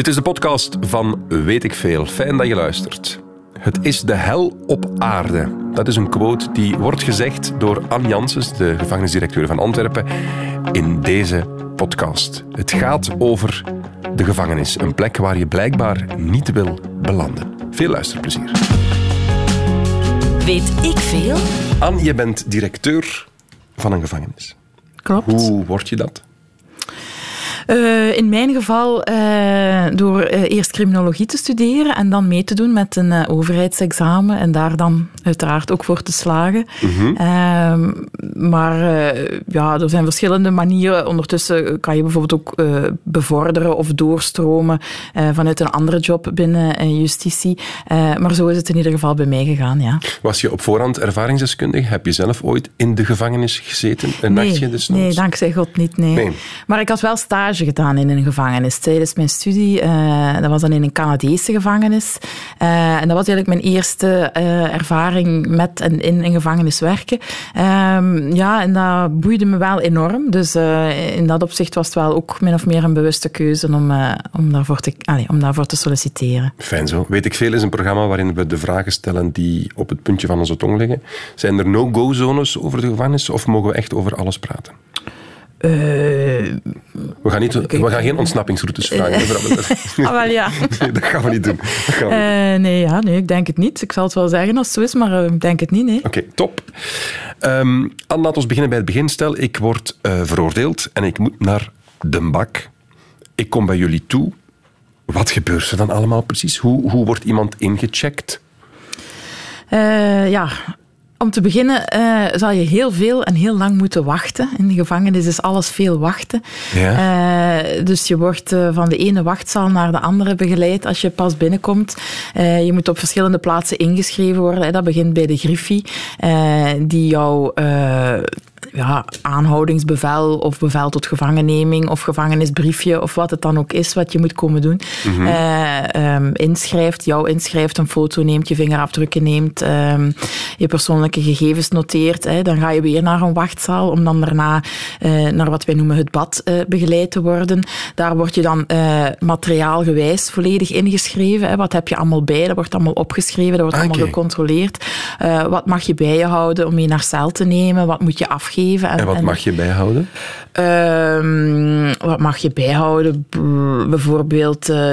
Dit is de podcast van Weet ik Veel. Fijn dat je luistert. Het is de hel op aarde. Dat is een quote die wordt gezegd door Anne Janssens, de gevangenisdirecteur van Antwerpen, in deze podcast. Het gaat over de gevangenis, een plek waar je blijkbaar niet wil belanden. Veel luisterplezier. Weet ik veel? Anne, je bent directeur van een gevangenis. Klopt. Hoe word je dat? Uh, in mijn geval uh, door uh, eerst criminologie te studeren en dan mee te doen met een overheidsexamen en daar dan uiteraard ook voor te slagen. Mm -hmm. maar ja, er zijn verschillende manieren. Ondertussen kan je bijvoorbeeld ook bevorderen of doorstromen vanuit een andere job binnen justitie. maar zo is het in ieder geval bij mij gegaan, ja. Was je op voorhand ervaringsdeskundig? Heb je zelf ooit in de gevangenis gezeten? Een nee, nachtje dus Nee, dankzij God niet, nee. nee. Maar ik had wel stage gedaan in een gevangenis tijdens mijn studie. Uh, dat was dan in een Canadese gevangenis. Uh, en dat was eigenlijk mijn eerste uh, ervaring met en in een gevangenis werken. Um, ja, en dat boeide me wel enorm. Dus in dat opzicht was het wel ook min of meer een bewuste keuze om, om, daarvoor, te, allez, om daarvoor te solliciteren. Fijn zo. Weet ik veel is een programma waarin we de vragen stellen die op het puntje van onze tong liggen. Zijn er no-go-zones over de gevangenis of mogen we echt over alles praten? Uh, we, gaan niet, we gaan geen ontsnappingsroutes vragen. ah, wel ja. nee, dat gaan we niet doen. We uh, nee, ja, nee, ik denk het niet. Ik zal het wel zeggen als het zo is, maar ik denk het niet. Nee. Oké, okay, top. Um, Anne, laten we beginnen bij het begin. Stel, ik word veroordeeld en ik moet naar de bak. Ik kom bij jullie toe. Wat gebeurt er dan allemaal precies? Hoe, hoe wordt iemand ingecheckt? ja, om te beginnen uh, zal je heel veel en heel lang moeten wachten. In de gevangenis is alles veel wachten. Ja. Uh, dus je wordt uh, van de ene wachtzaal naar de andere begeleid als je pas binnenkomt. je moet op verschillende plaatsen ingeschreven worden. Dat begint bij de griffie, die jou ja, aanhoudingsbevel of bevel tot gevangenneming of gevangenisbriefje of wat het dan ook is wat je moet komen doen. Mm -hmm. uh, um, inschrijft, jou inschrijft, een foto neemt, je vingerafdrukken neemt, um, je persoonlijke gegevens noteert. Hè. Dan ga je weer naar een wachtzaal om dan daarna uh, naar wat wij noemen het bad uh, begeleid te worden. Daar word je dan materiaalgewijs volledig ingeschreven. Hè. Wat heb je allemaal bij? Dat wordt allemaal opgeschreven, dat wordt Ah, allemaal gecontroleerd. wat mag je bij je houden om mee naar cel te nemen? Wat moet je afgeven? En, En wat mag je bijhouden? Ehm, wat mag je bijhouden? Bijvoorbeeld eh,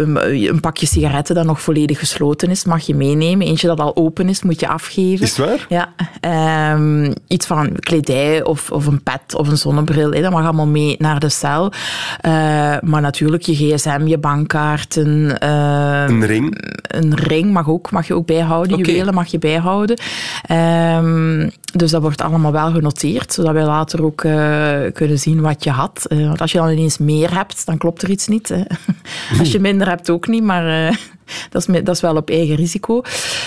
een, een pakje sigaretten dat nog volledig gesloten is, mag je meenemen. Eentje dat al open is, moet je afgeven. Is het waar? Ja. Ehm, iets van kledij of, of een pet of een zonnebril, dat mag allemaal mee naar de cel. Eh, maar natuurlijk je gsm, je bankkaarten. eh, Een ring? een ring mag, ook, mag je ook bijhouden. Juwelen mag je bijhouden. Ehm, dus dat wordt allemaal wel genoteerd, zodat wij later ook eh, kunnen zien wat je had. Eh, want als je dan ineens meer hebt, dan klopt er iets niet. Hè. Als je minder hebt, ook niet, maar eh, dat, is, dat is wel op eigen risico.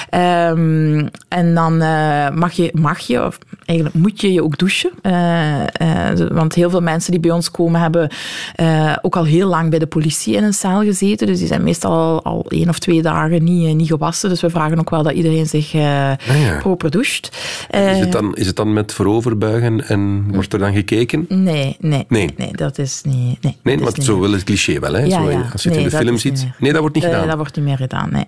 Ehm, en dan eh, mag, je, mag je, of eigenlijk moet je je ook douchen. Eh, eh, want heel veel mensen die bij ons komen, hebben ook al heel lang bij de politie in een cel gezeten. Dus die zijn meestal al, al één of twee dagen niet, niet gewassen. Dus we vragen ook wel dat iedereen zich ja. proper doucht. Is het, dan, is het dan met vooroverbuigen en wordt er dan gekeken? Nee, nee, Nee. nee. dat is niet. Nee, Nee, want zo wil het cliché wel. Hè? Ja, zo, ja. Als je het in de film ziet. Nee, dat wordt niet gedaan. dat wordt niet meer gedaan, nee.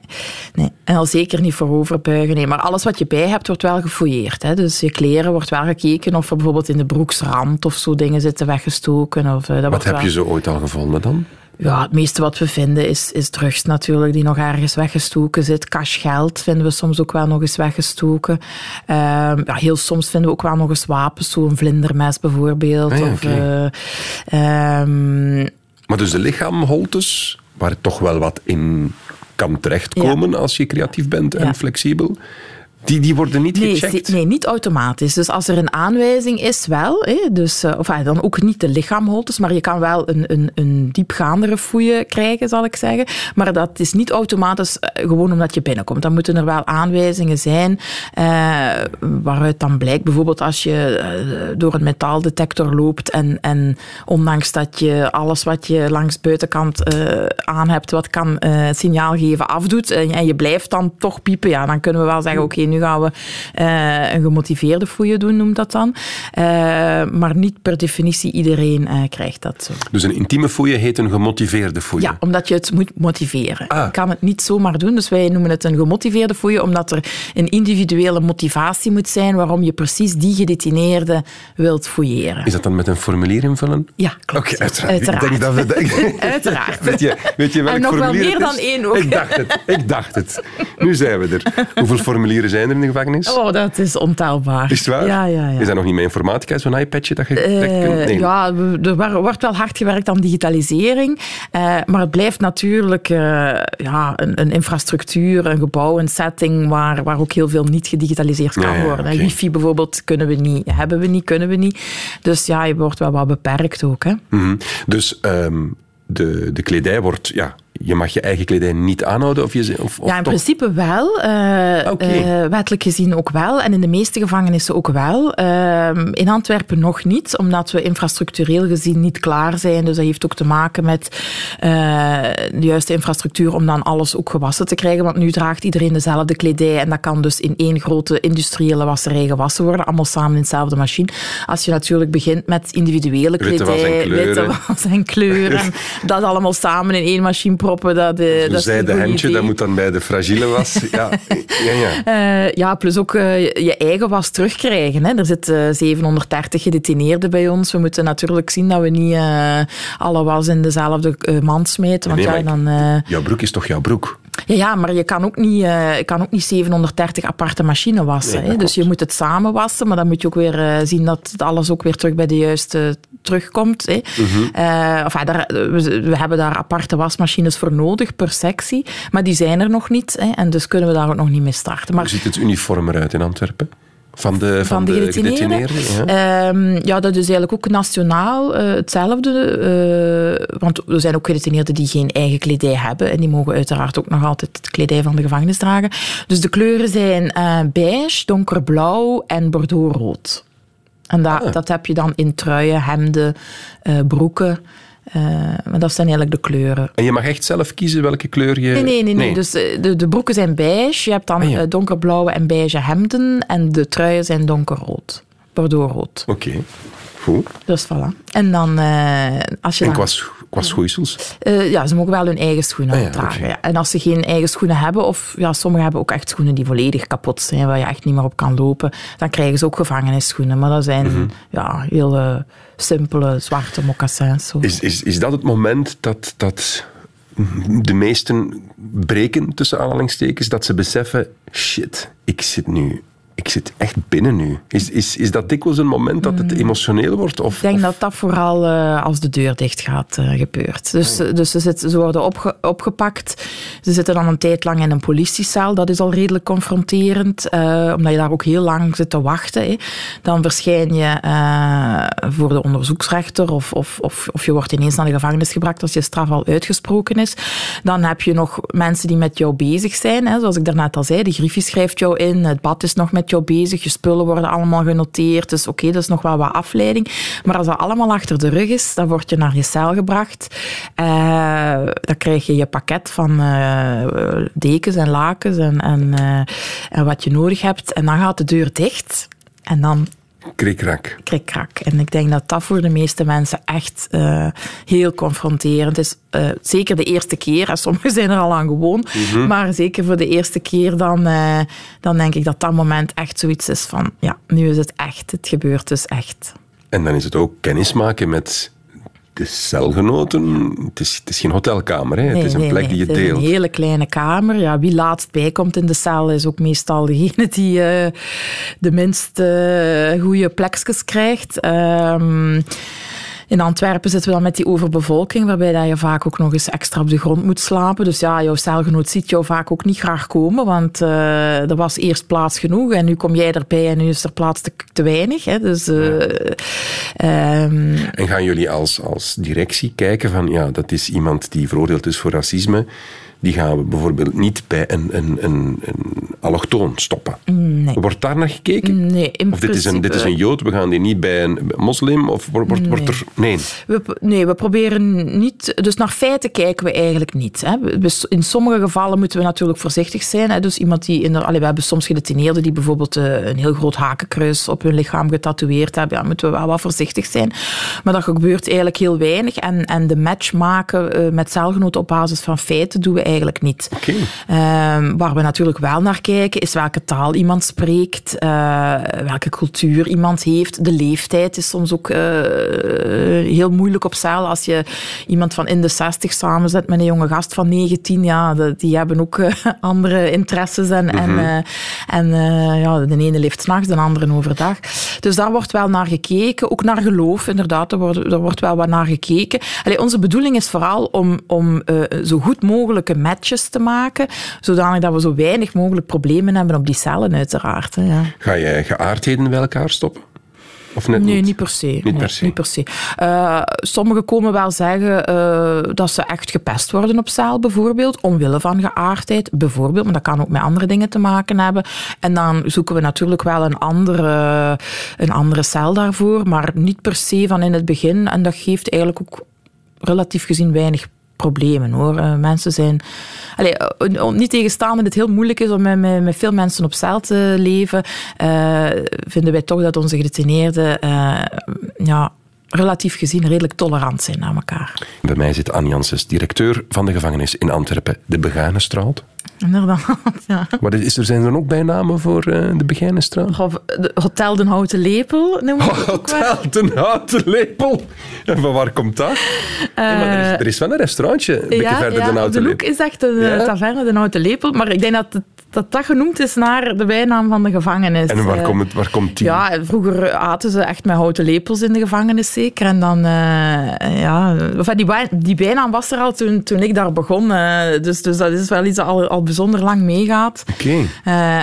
nee. En al zeker niet voor overbuigen. Nee. Maar alles wat je bij hebt, wordt wel gefouilleerd. Hè. Dus je kleren wordt wel gekeken of er bijvoorbeeld in de broeksrand of zo dingen zitten weggestoken. Of, eh, dat Wat heb wel... je zo ooit al gevonden dan? Ja, het meeste wat we vinden is, is drugs natuurlijk, die nog ergens weggestoken zit. Cashgeld vinden we soms ook wel nog eens weggestoken. Ehm, ja, heel soms vinden we ook wel nog eens wapens, zo'n vlindermes bijvoorbeeld. Ah ja, of, eh, ehm, Maar dus de lichaamholtes, waar toch wel wat in kan terechtkomen als je creatief bent en flexibel, die, die worden niet Nee, gecheckt. nee, niet automatisch. Dus als er een aanwijzing is, wel. Hè, dus, eh, of ah, dan ook niet de lichaamholtes, maar je kan wel een, een, een diepgaandere fouille krijgen, zal ik zeggen. Maar dat is niet automatisch eh, gewoon omdat je binnenkomt. Dan moeten er wel aanwijzingen zijn eh, waaruit dan blijkt, bijvoorbeeld als je eh, door een metaaldetector loopt en, en ondanks dat je alles wat je langs de buitenkant eh, aan hebt, wat kan eh, signaal geven, afdoet en, en je blijft dan toch piepen, ja, dan kunnen we wel zeggen, oké, nu nu gaan we een gemotiveerde fouille doen, noemt dat dan. maar niet per definitie iedereen krijgt dat zo. Dus een intieme fouille heet een gemotiveerde fouille? Ja, omdat je het moet motiveren. Ah. Je kan het niet zomaar doen, dus wij noemen het een gemotiveerde fouille, omdat er een individuele motivatie moet zijn waarom je precies die gedetineerde wilt fouilleren. Is dat dan met een formulier invullen? Ja, klopt. Oké, uiteraard. Ik denk dat we... uiteraard. weet, je, weet je welk en nog wel meer dan één ook. Ik dacht het, ik dacht het. Nu zijn we er. Hoeveel formulieren zijn er in de gevangenis? Oh, dat is ontelbaar. Is het waar? Ja, ja, ja. Is dat nog niet met informatica, zo'n iPadje dat je, uh, kunt... Nee. Ja, er wordt wel hard gewerkt aan digitalisering, uh, maar het blijft natuurlijk uh, ja, een, een, infrastructuur, een gebouw, een setting waar, waar ook heel veel niet gedigitaliseerd kan ja, worden. Okay. Wifi bijvoorbeeld kunnen we niet, hebben we niet, kunnen we niet. Dus ja, je wordt wel wat beperkt ook. Hè. Mm -hmm. Dus um, de, de kledij wordt ja, je mag je eigen kledij niet aanhouden? Of je, of, of ja, in principe wel. Uh, wettelijk gezien ook wel. En in de meeste gevangenissen ook wel. Uh, in Antwerpen nog niet, omdat we infrastructureel gezien niet klaar zijn. Dus dat heeft ook te maken met de juiste infrastructuur om dan alles ook gewassen te krijgen. Want nu draagt iedereen dezelfde kledij en dat kan dus in één grote industriële wasserij gewassen worden. Allemaal samen in dezelfde machine. Als je natuurlijk begint met individuele kledij, witte was en kleuren, dat allemaal samen in één machine proppen. Dat, uh, dat zijde hemdje, dat moet dan bij de fragile was. Ja, ja, ja. Uh, ja plus ook uh, je eigen was terugkrijgen. Hè. Er zitten 730 gedetineerden bij ons. We moeten natuurlijk zien dat we niet alle was in dezelfde mand smeten. Want nee, ja, dan, jouw broek is toch jouw broek? Ja, ja maar je kan ook niet, uh, kan ook niet 730 aparte machines wassen. Nee, hè? Dus je moet het samen wassen, maar dan moet je ook weer uh, zien dat alles ook weer terug bij de juiste terugkomt. Hè? Enfin, daar, we, we, hebben daar aparte wasmachines voor nodig per sectie, maar die zijn er nog niet. Hè? En dus kunnen we daar ook nog niet mee starten. Maar... Hoe ziet het uniform eruit in Antwerpen? Van de, van, van de, de gedetineerden? Ja. Um, ja. dat is eigenlijk ook nationaal uh, hetzelfde. Uh, want er zijn ook gedetineerden die geen eigen kledij hebben. En die mogen uiteraard ook nog altijd het kledij van de gevangenis dragen. Dus de kleuren zijn uh, beige, donkerblauw en bordeauxrood. En dat, ah. dat heb je dan in truien, hemden, broeken. Uh, maar dat zijn eigenlijk de kleuren. En je mag echt zelf kiezen welke kleur je... Nee, nee, nee. nee. Dus de, de broeken zijn beige. Je hebt dan ah, ja. donkerblauwe en beige hemden. En de truien zijn donkerrood. Bordeauxrood. Oké. Okay. Goed. Dus voilà. En dan... Uh, als je en dan... qua, qua schoeisels? Uh, ja, ze mogen wel hun eigen schoenen ah, ja, dragen. Okay. En als ze geen eigen schoenen hebben, of ja, sommigen hebben ook echt schoenen die volledig kapot zijn, waar je echt niet meer op kan lopen, dan krijgen ze ook gevangennisschoenen. Maar dat zijn mm -hmm. ja, heel simpele zwarte mocassins. Zo. Is, is, is dat het moment dat, dat de meesten breken, tussen aanhalingstekens, dat ze beseffen, shit, ik zit nu ik zit echt binnen nu. Is, is, is dat dikwijls een moment dat het emotioneel wordt? Of, ik denk of? dat dat vooral uh, als de deur dicht gaat uh, gebeurt. Dus, oh. dus ze, zitten, ze worden opge, opgepakt. Ze zitten dan een tijd lang in een politiecel. Dat is al redelijk confronterend, uh, omdat je daar ook heel lang zit te wachten. Hè. Dan verschijn je voor de onderzoeksrechter of, of, of, of je wordt ineens naar de gevangenis gebracht als je straf al uitgesproken is. Dan heb je nog mensen die met jou bezig zijn. Hè. Zoals ik daarnet al zei, de griffie schrijft jou in, het bad is nog met jou bezig, je spullen worden allemaal genoteerd. Dus oké, dat is nog wel wat afleiding. Maar als dat allemaal achter de rug is, dan word je naar je cel gebracht. Uh, dan krijg je je pakket van uh, dekens en lakens en, en, uh, en wat je nodig hebt. En dan gaat de deur dicht. En dan Krikkrak. Krikkrak. En ik denk dat dat voor de meeste mensen echt uh, heel confronterend is. Uh, zeker de eerste keer. En sommigen zijn er al aan gewoon. Mm -hmm. Maar zeker voor de eerste keer dan, uh, dan denk ik dat dat moment echt zoiets is van... Ja, nu is het echt. Het gebeurt dus echt. En dan is het ook kennismaken met celgenoten. Het is, het is geen hotelkamer, hè? Nee, het is een nee, plek nee, die je deelt. Een hele kleine kamer. Ja, wie laatst bijkomt in de cel is ook meestal degene die uh, de minst uh, goede plekjes krijgt. Um, in Antwerpen zitten we dan met die overbevolking, waarbij dat je vaak ook nog eens extra op de grond moet slapen. Dus ja, jouw celgenoot ziet jou vaak ook niet graag komen, want uh, er was eerst plaats genoeg en nu kom jij erbij en nu is er plaats te, te weinig. Hè. Dus, uh, ja. um, en gaan jullie als, als directie kijken van, ja, dat is iemand die veroordeeld is voor racisme, die gaan we bijvoorbeeld niet bij een, een, een, een allochtoon stoppen. Nee. Wordt daar naar gekeken? Nee, in Of dit is, een, dit is een Jood, we gaan die niet bij een moslim? Of wordt, wordt, wordt er... Nee. We, nee, we proberen niet... Dus naar feiten kijken we eigenlijk niet. Hè. In sommige gevallen moeten we natuurlijk voorzichtig zijn. Hè. Dus iemand die... In de, allee, we hebben soms gedetineerden die bijvoorbeeld eh, een heel groot hakenkruis op hun lichaam getatoeëerd hebben. Ja, moeten we wel wat voorzichtig zijn. Maar dat gebeurt eigenlijk heel weinig. En, en de match maken eh, met celgenoten op basis van feiten doen we eigenlijk niet. Ehm, waar we natuurlijk wel naar kijken, is welke taal iemand spreekt, eh, welke cultuur iemand heeft. De leeftijd is soms ook eh, heel moeilijk op cel. Als je iemand van in de 60 samenzet met een jonge gast van 19, ja, de- die hebben ook eh, andere interesses. En, en, en eh, ja, de ene leeft s'nachts, de andere overdag. Dus daar wordt wel naar gekeken. Ook naar geloof, inderdaad. Er wordt, er wordt wel wat naar gekeken. Allee, onze bedoeling is vooral om, om zo goed mogelijke matches te maken, zodanig dat we zo weinig mogelijk problemen hebben op die cellen, uiteraard. Hè, ja. Ga je geaardheden bij elkaar stoppen? Of net Nee, niet? niet per se. Niet Nee, per se. Niet per se. Eh, sommigen komen wel zeggen eh, dat ze echt gepest worden op cel, bijvoorbeeld, omwille van geaardheid, bijvoorbeeld, maar dat kan ook met andere dingen te maken hebben. En dan zoeken we natuurlijk wel een andere, een andere cel daarvoor, maar niet per se van in het begin. En dat geeft eigenlijk ook relatief gezien weinig problemen hoor. Eh, mensen zijn. Allee, eh, niet tegenstaande dat het heel moeilijk is om met, met, veel mensen op cel te leven, eh, vinden wij toch dat onze gedetineerden ja, relatief gezien redelijk tolerant zijn naar elkaar. Bij mij zit Anne Janssens, directeur van de gevangenis in Antwerpen, de Begijnenstraat. Inderdaad, ja. Wat is er, zijn er ook bijnamen voor eh, de Begijnenstraat? Hotel Den Houten Lepel noemen we wel. Hotel ten Houten Lepel. En van waar komt dat? Nee, maar er, is, er is wel een restaurantje een beetje verder ja, de Lepel. is echt een Ja? eh, taverne, de Houten Lepel. Maar ik denk dat het, dat, dat genoemd is naar de bijnaam van de gevangenis. En waar Eh, komt, het, waar komt die? Ja, vroeger aten ze echt met houten lepels in de gevangenis zeker. En dan, eh, ja, enfin, die, die bijnaam was er al toen, toen ik daar begon. eh, dus, dus dat is wel iets dat al, al bijzonder lang meegaat. Oké.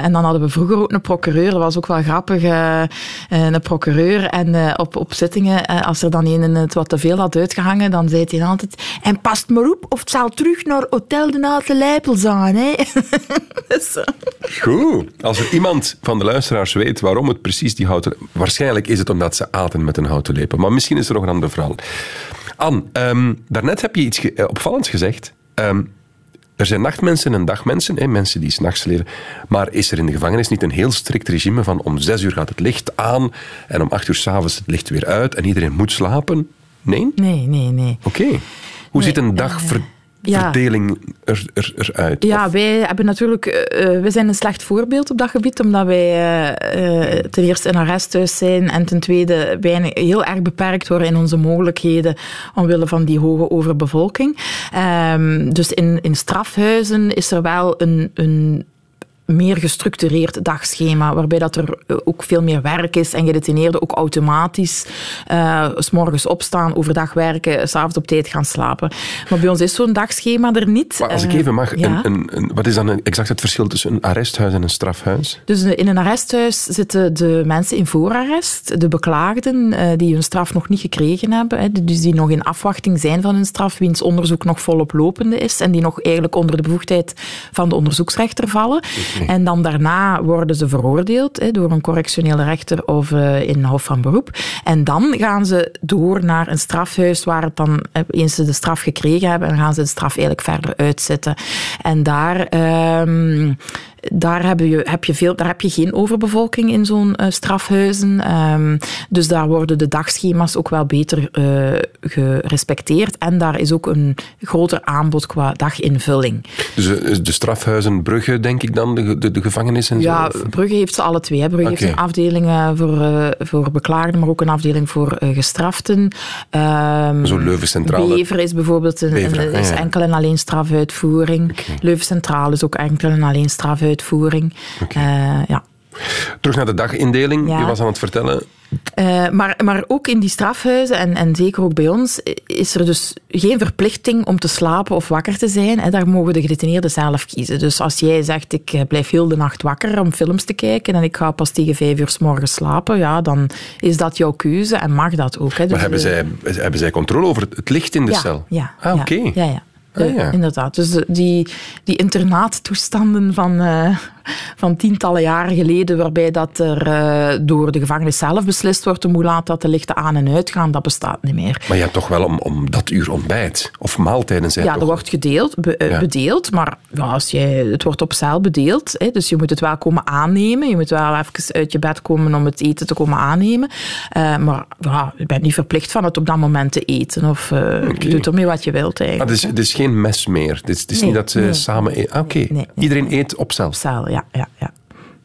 En dan hadden we vroeger ook een procureur. Dat was ook wel grappig. een procureur. En op, op zittingen, als er dan een het wat te veel had uitgehangen, dan zei hij altijd... En past maar op of het zal terug naar Hotel de Houten Lepel zijn. Hè? dus, eh, Goed. Als er iemand van de luisteraars weet waarom het precies die houten... Waarschijnlijk is het omdat ze aten met een houten lepel. Maar misschien is er nog een ander verhaal. Anne, ehm, daarnet heb je iets ge- eh, opvallends gezegd. Ehm, er zijn nachtmensen en dagmensen, hè, mensen die s'nachts leven. Maar is er in de gevangenis niet een heel strikt regime van om zes uur gaat het licht aan en om acht uur s'avonds het licht weer uit en iedereen moet slapen? Nee? nee, nee, nee. Oké. Hoe ziet een dagverdeling er, er, eruit? Ja, Of- wij hebben natuurlijk, eh, wij zijn een slecht voorbeeld op dat gebied, omdat wij eh, ten eerste een arresthuis zijn en ten tweede bijna heel erg beperkt worden in onze mogelijkheden omwille van die hoge overbevolking. Ehm, dus in, in strafhuizen is er wel een, een meer gestructureerd dagschema, waarbij dat er eh, ook veel meer werk is en gedetineerden ook automatisch eh, s morgens opstaan, overdag werken, s'avonds op tijd gaan slapen. Maar bij ons is zo'n dagschema er niet. Maar als ik Eh, even mag, ja. een, een, een- wat is dan exact het verschil tussen een arresthuis en een strafhuis? Dus in een arresthuis zitten de mensen in voorarrest, de beklaagden eh, die hun straf nog niet gekregen hebben, hè, dus die nog in afwachting zijn van hun straf, wiens onderzoek nog volop lopende is en die nog eigenlijk onder de bevoegdheid van de onderzoeksrechter vallen. En dan daarna worden ze veroordeeld hè, door een correctionele rechter of eh, in Hof van Beroep. En dan gaan ze door naar een strafhuis waar het dan, eh, eens ze de straf gekregen hebben, dan gaan ze de straf eigenlijk verder uitzetten. En daar... ehm, daar heb je, heb je, veel, daar heb je geen overbevolking in zo'n eh, strafhuizen. Ehm, dus daar worden de dagschema's ook wel beter eh, gerespecteerd. En daar is ook een groter aanbod qua daginvulling. Dus eh, de strafhuizen, Brugge, denk ik dan, de, de, de gevangenis en Ja, zo? Brugge heeft ze alle twee. Hè. Brugge heeft een afdeling voor, voor beklaagden, maar ook een afdeling voor gestraften. Ehm, Zo Leuven Centrale. Bever is bijvoorbeeld een, ah, is ja. enkel en alleen strafuitvoering. Leuven Centraal is ook enkel en alleen strafuitvoering. Eh, ja. Terug naar de dagindeling, Ja. je was aan het vertellen. Eh, maar, maar ook in die strafhuizen, en, en zeker ook bij ons, is er dus geen verplichting om te slapen of wakker te zijn. Hè. Daar mogen de gedetineerden zelf kiezen. Dus als jij zegt, ik eh, blijf heel de nacht wakker om films te kijken en ik ga pas tegen vijf uur s morgens slapen, ja, dan is dat jouw keuze en mag dat ook. Hè. Dus, Maar hebben eh, zij, hebben zij controle over het, licht in de ja, cel? Ja. Ah, ja, oké. Ja, inderdaad. Dus die, die internaattoestanden van, uh, van tientallen jaren geleden, waarbij dat er uh, door de gevangenis zelf beslist wordt hoe laat dat de lichten aan en uit gaan, dat bestaat niet meer. Maar je hebt toch wel om, om dat uur ontbijt of maaltijden zijn Ja, toch? er wordt gedeeld, be, ja. bedeeld, maar ja, als jij, het wordt op zeil bedeeld, hè, dus je moet het wel komen aannemen. Je moet wel even uit je bed komen om het eten te komen aannemen. Uh, maar ja, je bent niet verplicht van het op dat moment te eten. Of uh, okay. je doet ermee wat je wilt eigenlijk. Ah, dus, het is geen mes meer? Het is, het is nee, niet dat ze nee. samen eten? Ah, Oké, okay. nee, iedereen eet op ja. Ja, ja.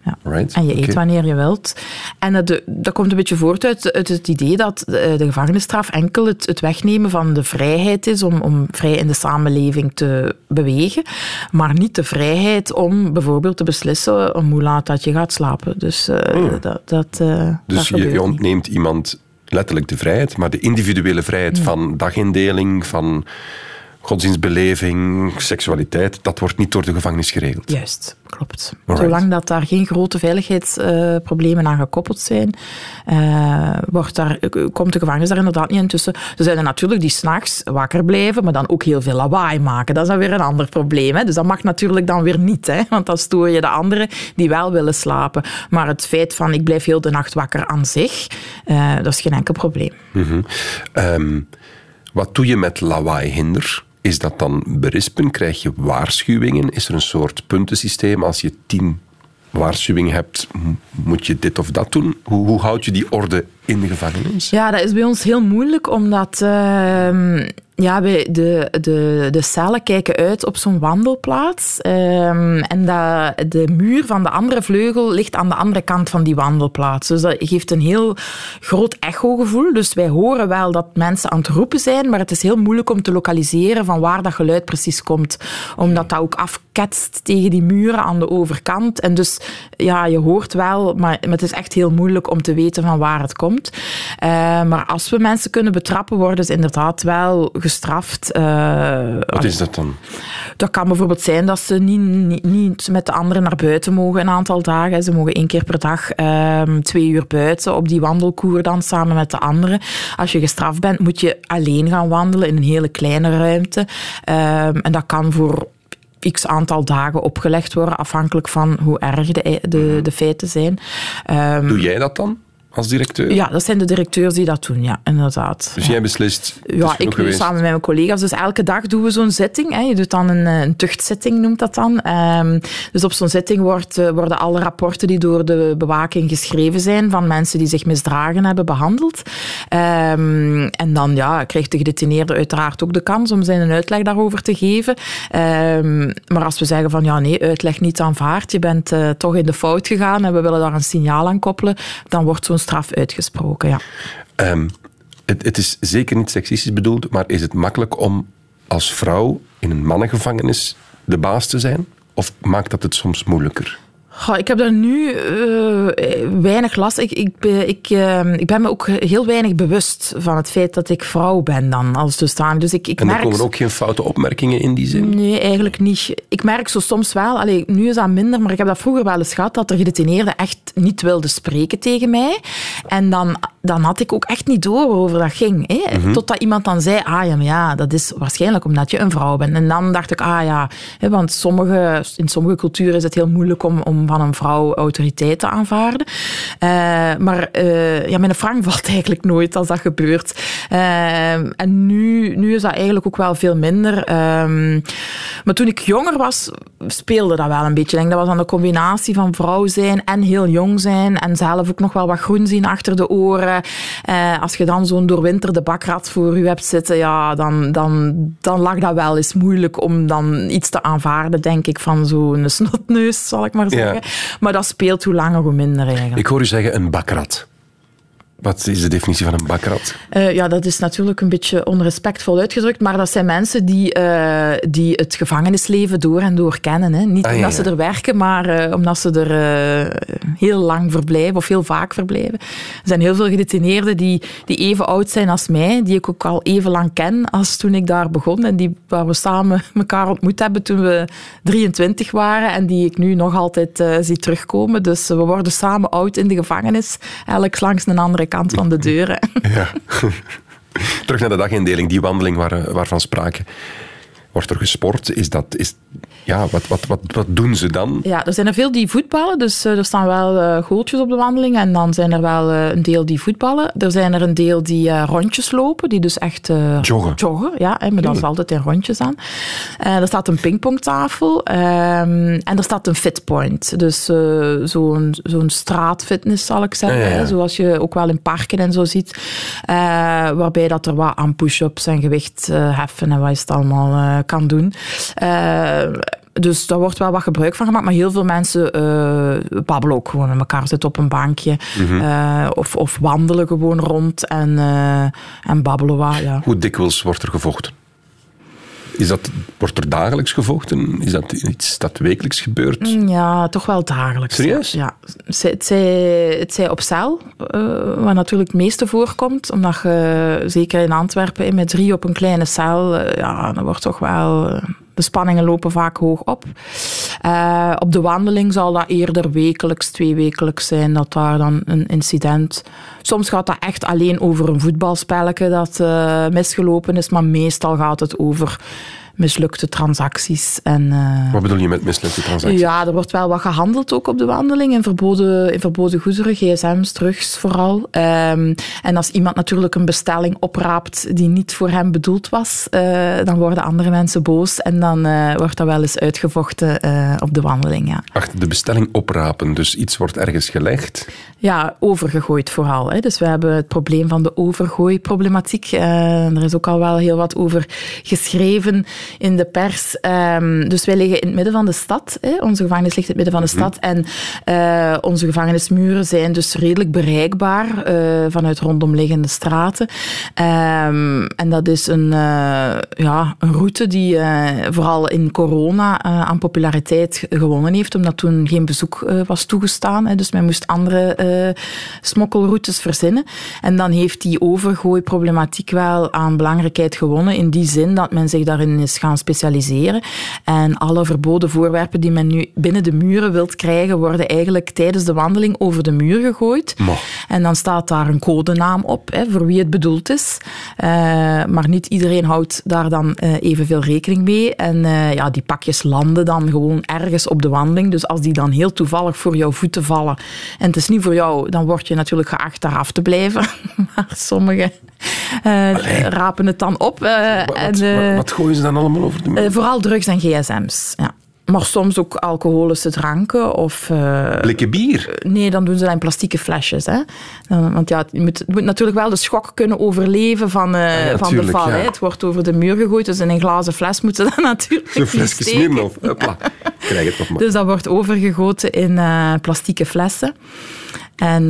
Ja. Right. En je eet okay. wanneer je wilt. En dat, dat komt een beetje voort uit, uit het idee dat de gevangenisstraf enkel het, het, wegnemen van de vrijheid is om, om vrij in de samenleving te bewegen, maar niet de vrijheid om bijvoorbeeld te beslissen om hoe laat dat je gaat slapen. Dus uh, dat, dat, uh, dus dat je, je ontneemt niet. iemand letterlijk de vrijheid, maar de individuele vrijheid van dagindeling, van godsdienstbeleving, seksualiteit, dat wordt niet door de gevangenis geregeld. Juist, klopt. Alright. Zolang dat daar geen grote veiligheidsproblemen aan gekoppeld zijn, uh, wordt daar, komt de gevangenis daar inderdaad niet intussen. Er zijn er natuurlijk die s'nachts wakker blijven, maar dan ook heel veel lawaai maken. Dat is dan weer een ander probleem. Hè? Dus dat mag natuurlijk dan weer niet, hè? want dan stoor je de anderen die wel willen slapen. Maar het feit van ik blijf heel de nacht wakker aan zich, uh, dat is geen enkel probleem. Mm -hmm. um, wat doe je met lawaaihinder? Is dat dan berispen? Krijg je waarschuwingen? Is er een soort puntensysteem? Als je tien waarschuwingen hebt, moet je dit of dat doen? Hoe, hoe houd je die orde in de gevangenis? Ja, dat is bij ons heel moeilijk, omdat uh, ja, de, de, de cellen kijken uit op zo'n wandelplaats. Um, en de muur van de andere vleugel ligt aan de andere kant van die wandelplaats. Dus dat geeft een heel groot echogevoel. Dus wij horen wel dat mensen aan het roepen zijn, maar het is heel moeilijk om te lokaliseren van waar dat geluid precies komt. Omdat dat ook afketst tegen die muren aan de overkant. En dus ja, je hoort wel, maar, het is echt heel moeilijk om te weten van waar het komt. Uh, maar als we mensen kunnen betrappen, worden ze inderdaad wel gestraft. Uh, Wat is dat dan? Dat kan bijvoorbeeld zijn dat ze niet, niet, niet, met de anderen naar buiten mogen een aantal dagen. Ze mogen één keer per dag um, twee uur buiten op die wandelkoer dan samen met de anderen. Als je gestraft bent, moet je alleen gaan wandelen in een hele kleine ruimte. Um, en dat kan voor x aantal dagen opgelegd worden, afhankelijk van hoe erg de, de, de feiten zijn. Um, Doe jij dat dan? Als directeur? Ja, dat zijn de directeurs die dat doen, ja, inderdaad. Dus jij beslist? Ja, ik geweest. samen met mijn collega's. Dus elke dag doen we zo'n zitting. Hè. Je doet dan een, een tuchtzitting, noemt dat dan. Um, dus op zo'n zitting wordt, uh, worden alle rapporten die door de bewaking geschreven zijn van mensen die zich misdragen hebben behandeld. Um, en dan ja, krijgt de gedetineerde uiteraard ook de kans om zijn uitleg daarover te geven. Um, maar als we zeggen van ja, nee, uitleg niet aanvaard, je bent uh, toch in de fout gegaan en we willen daar een signaal aan koppelen, dan wordt zo'n straf uitgesproken, ja. Um, het, het, is zeker niet seksistisch bedoeld, maar is het makkelijk om als vrouw in een mannengevangenis de baas te zijn? Of maakt dat het soms moeilijker? Goh, ik heb daar nu uh, weinig last. Ik, ik, ik, uh, ik ben me ook heel weinig bewust van het feit dat ik vrouw ben dan als dusdanig. Dus ik, ik en er merk... komen ook geen foute opmerkingen in die zin? Nee, eigenlijk niet. Ik merk zo soms wel, allee, nu is dat minder, maar ik heb dat vroeger wel eens gehad, dat er gedetineerden echt niet wilden spreken tegen mij. En dan, dan had ik ook echt niet door waarover dat ging. Hè? Mm -hmm. Totdat iemand dan zei, ah ja, maar ja, dat is waarschijnlijk omdat je een vrouw bent. En dan dacht ik, ah ja, hè, want sommige, in sommige culturen is het heel moeilijk om, om van een vrouw autoriteit te aanvaarden. Uh, maar uh, ja, mijn Frank valt eigenlijk nooit als dat gebeurt. Uh, en nu, nu is dat eigenlijk ook wel veel minder. Um, maar toen ik jonger was, speelde dat wel een beetje. Ik denk dat was dan de combinatie van vrouw zijn en heel jong zijn en zelf ook nog wel wat groen zien achter de oren. Als je dan zo'n doorwinterde bakrad voor je hebt zitten, ja, dan, dan, dan lag dat wel eens moeilijk om dan iets te aanvaarden, denk ik, van zo'n snotneus, zal ik maar zeggen. Ja. Maar dat speelt hoe langer, hoe minder eigenlijk. Ik hoor u zeggen een bakrat. Wat is de definitie van een bakrat? Uh, ja, dat is natuurlijk een beetje onrespectvol uitgedrukt, maar dat zijn mensen die, uh, die het gevangenisleven door en door kennen. Hè. Niet ah, omdat ja. ze er werken, maar uh, omdat ze er heel lang verblijven of heel vaak verblijven. Er zijn heel veel gedetineerden die, die even oud zijn als mij, die ik ook al even lang ken als toen ik daar begon en die, waar we samen elkaar ontmoet hebben toen we 23 waren en die ik nu nog altijd zie terugkomen. Dus we worden samen oud in de gevangenis, elk langs een andere kant van de deuren. Ja. Terug naar de dagindeling, die wandeling waar, waarvan sprake. Wordt er gesport? Is dat, is, ja, wat, wat, wat, wat doen ze dan? Ja, er zijn er veel die voetballen. Dus er staan wel uh, goaltjes op de wandeling. En dan zijn er wel uh, een deel die voetballen. Er zijn er een deel die uh, rondjes lopen. Die dus echt joggen. joggen. Ja, maar dan is altijd in rondjes aan. er staat een pingpongtafel. Ehm, en er staat een fitpoint. Dus zo'n zo'n straatfitness, zal ik zeggen. Ja, ja, ja. Hè, zoals je ook wel in parken en zo ziet. waarbij dat er wat aan push-ups en gewicht heffen en wat is het allemaal kan doen. Dus daar wordt wel wat gebruik van gemaakt. Maar heel veel mensen uh, babbelen ook gewoon met elkaar. Zitten op een bankje. Mm of, of wandelen gewoon rond en, uh, en babbelen wat. Ja. Hoe dikwijls wordt er gevochten? Is dat, wordt er dagelijks gevochten? Is dat iets dat wekelijks gebeurt? Mm, ja, toch wel dagelijks. Serieus? Ja. Het zij, het zij op cel, uh, wat natuurlijk het meeste voorkomt. Omdat je, zeker in Antwerpen, met drie op een kleine cel, uh, ja, dan wordt toch wel... De spanningen lopen vaak hoog op. Uh, op de wandeling zal dat eerder wekelijks, twee wekelijks zijn, dat daar dan een incident. Soms gaat dat echt alleen over een voetbalspelletje dat uh, misgelopen is, maar meestal gaat het over mislukte transacties. En, uh, wat bedoel je met mislukte transacties? Ja, er wordt wel wat gehandeld ook op de wandeling in verboden, in verboden goederen, gsm's, drugs vooral. Um, en als iemand natuurlijk een bestelling opraapt die niet voor hem bedoeld was, uh, dan worden andere mensen boos en dan uh, wordt dat wel eens uitgevochten op de wandeling. Ja. Achter de bestelling oprapen, dus iets wordt ergens gelegd? Ja, overgegooid vooral. Hè. Dus we hebben het probleem van de overgooiproblematiek. er is ook al wel heel wat over geschreven in de pers. Um, dus wij liggen in het midden van de stad. Hè. Onze gevangenis ligt in het midden van de stad. En uh, onze gevangenismuren zijn dus redelijk bereikbaar uh, vanuit rondomliggende straten. Um, en dat is een, uh, ja, een route die vooral in corona aan populariteit gewonnen heeft, omdat toen geen bezoek was toegestaan. Hè. Dus men moest andere smokkelroutes verzinnen. En dan heeft die overgooiproblematiek wel aan belangrijkheid gewonnen, in die zin dat men zich daarin is gaan specialiseren. En alle verboden voorwerpen die men nu binnen de muren wilt krijgen, worden eigenlijk tijdens de wandeling over de muur gegooid. En dan staat daar een codenaam op, hè, voor wie het bedoeld is. Uh, maar niet iedereen houdt daar dan uh, evenveel rekening mee. En uh, ja, die pakjes landen dan gewoon ergens op de wandeling. Dus als die dan heel toevallig voor jouw voeten vallen en het is niet voor jou, dan word je natuurlijk geacht daar af te blijven. maar sommigen rapen het dan op. Wat, en, wat, wat gooien ze dan allemaal over de muur? Uh, vooral drugs en gsm's, ja. Maar soms ook alcoholische dranken of... Uh, Blikken bier? Nee, dan doen ze dat in plastieke flesjes. Hè. Want ja, je moet, moet natuurlijk wel de schok kunnen overleven van, uh, ja, van de val. Ja. Het wordt over de muur gegooid, dus in een glazen fles moeten ze dat natuurlijk Zo'n flesje Smirnoff. Krijg het nog maar. Dus dat wordt overgegoten in uh, plastieke flessen. En,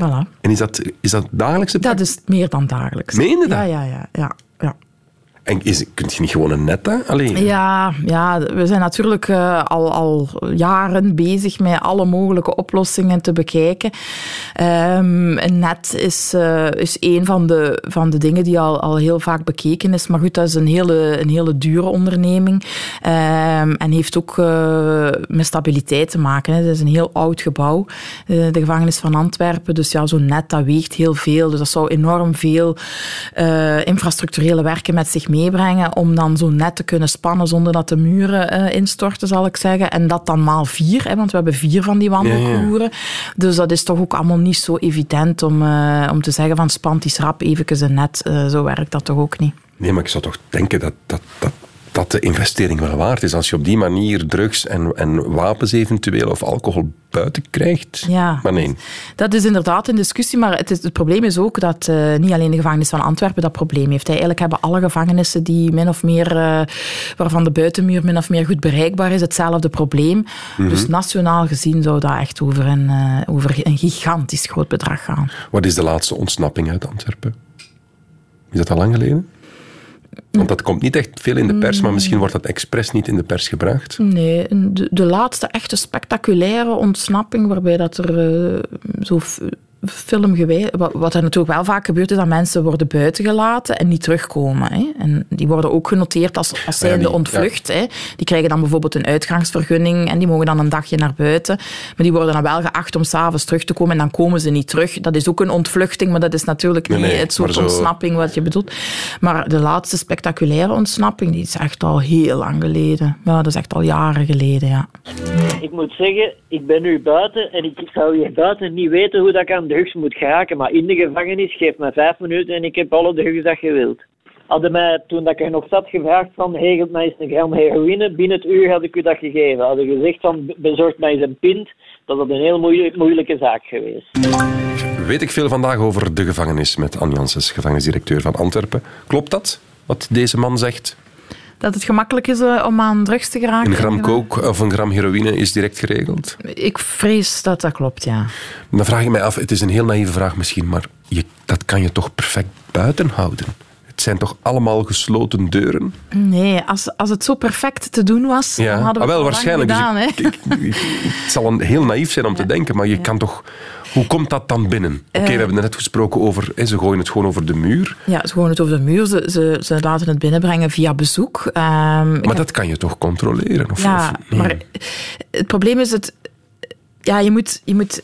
voilà. en is dat, is dat dagelijks? Dat is meer dan dagelijks. Meen je dat? Ja, ja, ja. ja, ja. En is, kun je niet gewoon een net alleen? Ja, ja, we zijn natuurlijk uh, al, al jaren bezig met alle mogelijke oplossingen te bekijken. Um, een net is, uh, is een van de, van de dingen die al, al heel vaak bekeken is. Maar goed, dat is een hele, een hele dure onderneming. Um, en heeft ook uh, met stabiliteit te maken. Het is een heel oud gebouw, de gevangenis van Antwerpen. Dus ja, zo'n net, dat weegt heel veel. Dus dat zou enorm veel infrastructurele werken met zich meebrengen om dan zo net te kunnen spannen zonder dat de muren uh, instorten, zal ik zeggen. En dat dan maal vier, hè, want we hebben vier van die wandelkoeren. Ja, ja. Dus dat is toch ook allemaal niet zo evident om, uh, om te zeggen van spant die schrap even een net. Uh, zo werkt dat toch ook niet. Nee, maar ik zou toch denken dat, dat, dat dat de investering wel waard is. Als je op die manier drugs en, en wapens eventueel of alcohol buiten krijgt. Ja, maar nee. dat is inderdaad een discussie. Maar het, is, het probleem is ook dat uh, niet alleen de gevangenis van Antwerpen dat probleem heeft. Eigenlijk hebben alle gevangenissen die min of meer, uh, waarvan de buitenmuur min of meer goed bereikbaar is, hetzelfde probleem. Mm -hmm. Dus nationaal gezien zou dat echt over een, uh, over een gigantisch groot bedrag gaan. Wat is de laatste ontsnapping uit Antwerpen? Is dat al lang geleden? Want dat komt niet echt veel in de pers, maar misschien wordt dat expres niet in de pers gebracht. Nee, de, de laatste echte spectaculaire ontsnapping, waarbij dat er uh, zo film geweest. Wat, wat er natuurlijk wel vaak gebeurt, is dat mensen worden buitengelaten en niet terugkomen. Hè. En die worden ook genoteerd als, als zijnde ontvlucht. Hè. Die krijgen dan bijvoorbeeld een uitgangsvergunning en die mogen dan een dagje naar buiten. Maar die worden dan wel geacht om s'avonds terug te komen en dan komen ze niet terug. Dat is ook een ontvluchting, maar dat is natuurlijk niet het soort ontsnapping wat je bedoelt. Maar de laatste spectaculaire ontsnapping, die is echt al heel lang geleden. Ja, dat is echt al jaren geleden, ja. Ik moet zeggen, ik ben nu buiten en ik zou hier buiten niet weten hoe dat ik aan drugs moet geraken. Maar in de gevangenis, geef me vijf minuten en ik heb alle drugs dat je wilt. Hadden mij, toen ik er nog zat, gevraagd van, regelt mij eens een gram heroïne. Binnen het uur had ik u dat gegeven. Hadden gezegd van, bezorg mij eens een pint. Dat was een heel moeilijke zaak geweest. Weet ik veel vandaag over de gevangenis met Janssens, gevangenisdirecteur van Antwerpen. Klopt dat, wat deze man zegt? Dat het gemakkelijk is eh, om aan drugs te geraken. Een gram coke of een gram heroïne is direct geregeld? Ik vrees dat dat klopt, ja. Dan vraag ik mij af, het is een heel naïeve vraag misschien, maar je, dat kan je toch perfect buiten houden? Het zijn toch allemaal gesloten deuren? Nee, als, als het zo perfect te doen was, dan hadden we ah, wel, het waarschijnlijk. Dus gedaan. Dus het zal een heel naïef zijn om te denken, maar je kan toch hoe komt dat dan binnen? Oké, we eh. hebben net gesproken over, ze gooien het gewoon over de muur. Ja, ze gooien het over de muur. Ze, ze, ze laten het binnenbrengen via bezoek. Ehm, maar dat kan je toch controleren? Of, ja, maar het probleem is, het, ja, je moet, je moet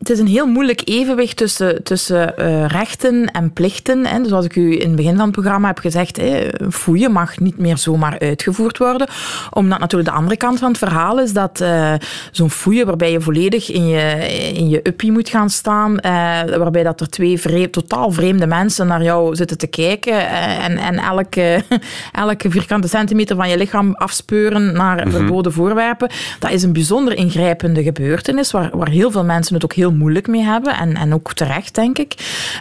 het is een heel moeilijk evenwicht tussen, tussen uh, rechten en plichten. Hè. Dus zoals ik u in het begin van het programma heb gezegd, hè, foeien mag niet meer zomaar uitgevoerd worden. Omdat natuurlijk de andere kant van het verhaal is dat uh, zo'n foeien waarbij je volledig in je, in je uppie moet gaan staan, uh, waarbij dat er twee vreemd, totaal vreemde mensen naar jou zitten te kijken en, en elke, elke vierkante centimeter van je lichaam afspeuren naar mhm. verboden voorwerpen, dat is een bijzonder ingrijpende gebeurtenis waar, waar heel veel mensen het ook heel moeilijk mee hebben. En, en ook terecht, denk ik.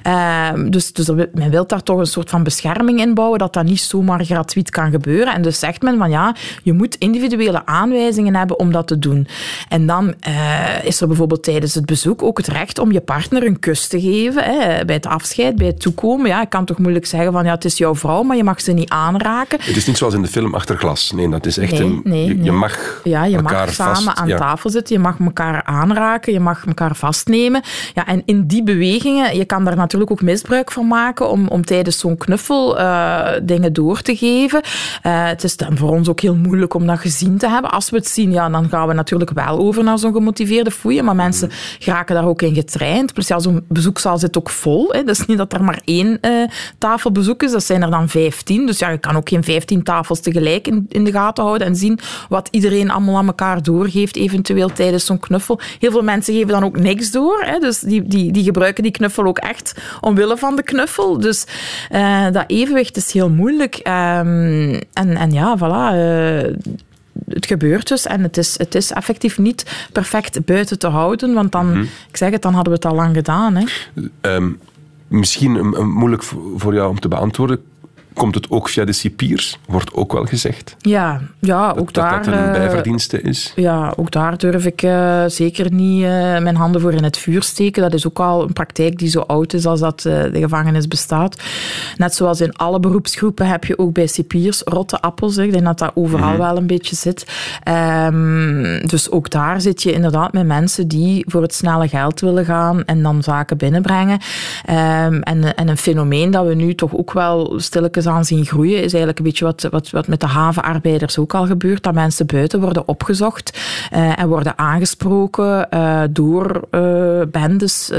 Uh, dus, dus men wil daar toch een soort van bescherming in bouwen, dat dat niet zomaar gratuit kan gebeuren. En dus zegt men van ja, je moet individuele aanwijzingen hebben om dat te doen. En dan uh, is er bijvoorbeeld tijdens het bezoek ook het recht om je partner een kus te geven. Hè, bij het afscheid, bij het toekomen. Ja, ik kan toch moeilijk zeggen van ja, het is jouw vrouw, maar je mag ze niet aanraken. Het is niet zoals in de film Achter glas. Nee, dat is echt een... Nee, je, mag ja, je mag samen aan tafel zitten, je mag elkaar aanraken, je mag elkaar vast vastnemen. Ja, en in die bewegingen, je kan daar natuurlijk ook misbruik van maken om, om tijdens zo'n knuffel uh, dingen door te geven. Uh, het is dan voor ons ook heel moeilijk om dat gezien te hebben. Als we het zien, ja, dan gaan we natuurlijk wel over naar zo'n gemotiveerde foeien, maar mensen geraken daar ook in getraind. Plus ja, zo'n bezoekzaal zit ook vol. Hè. Dat is niet dat er maar één uh, tafelbezoek is, dat zijn er dan vijftien. Dus ja, je kan ook geen vijftien tafels tegelijk in, in de gaten houden en zien wat iedereen allemaal aan elkaar doorgeeft, eventueel tijdens zo'n knuffel. Heel veel mensen geven dan ook niks door. Hè. Dus die, die, die gebruiken die knuffel ook echt omwille van de knuffel. Dus uh, dat evenwicht is heel moeilijk. Um, en, en ja, voilà. Uh, het gebeurt dus en het is, het is effectief niet perfect buiten te houden, want dan, mm ik zeg het, dan hadden we het al lang gedaan. Hè. Um, misschien moeilijk voor jou om te beantwoorden komt het ook via de cipiers, wordt ook wel gezegd. Ja, ja ook dat, daar... Dat een eh, bijverdienste is. Ja, ook daar durf ik uh, zeker niet uh, mijn handen voor in het vuur steken. Dat is ook al een praktijk die zo oud is als dat uh, de gevangenis bestaat. Net zoals in alle beroepsgroepen heb je ook bij cipiers rotte appels. Ik denk dat dat overal mhm. wel een beetje zit. Um, dus ook daar zit je inderdaad met mensen die voor het snelle geld willen gaan en dan zaken binnenbrengen. Um, en, en een fenomeen dat we nu toch ook wel stilletjes aan zien groeien, is eigenlijk een beetje wat, wat, wat met de havenarbeiders ook al gebeurt. Dat mensen buiten worden opgezocht uh, en worden aangesproken uh, door uh, bendes.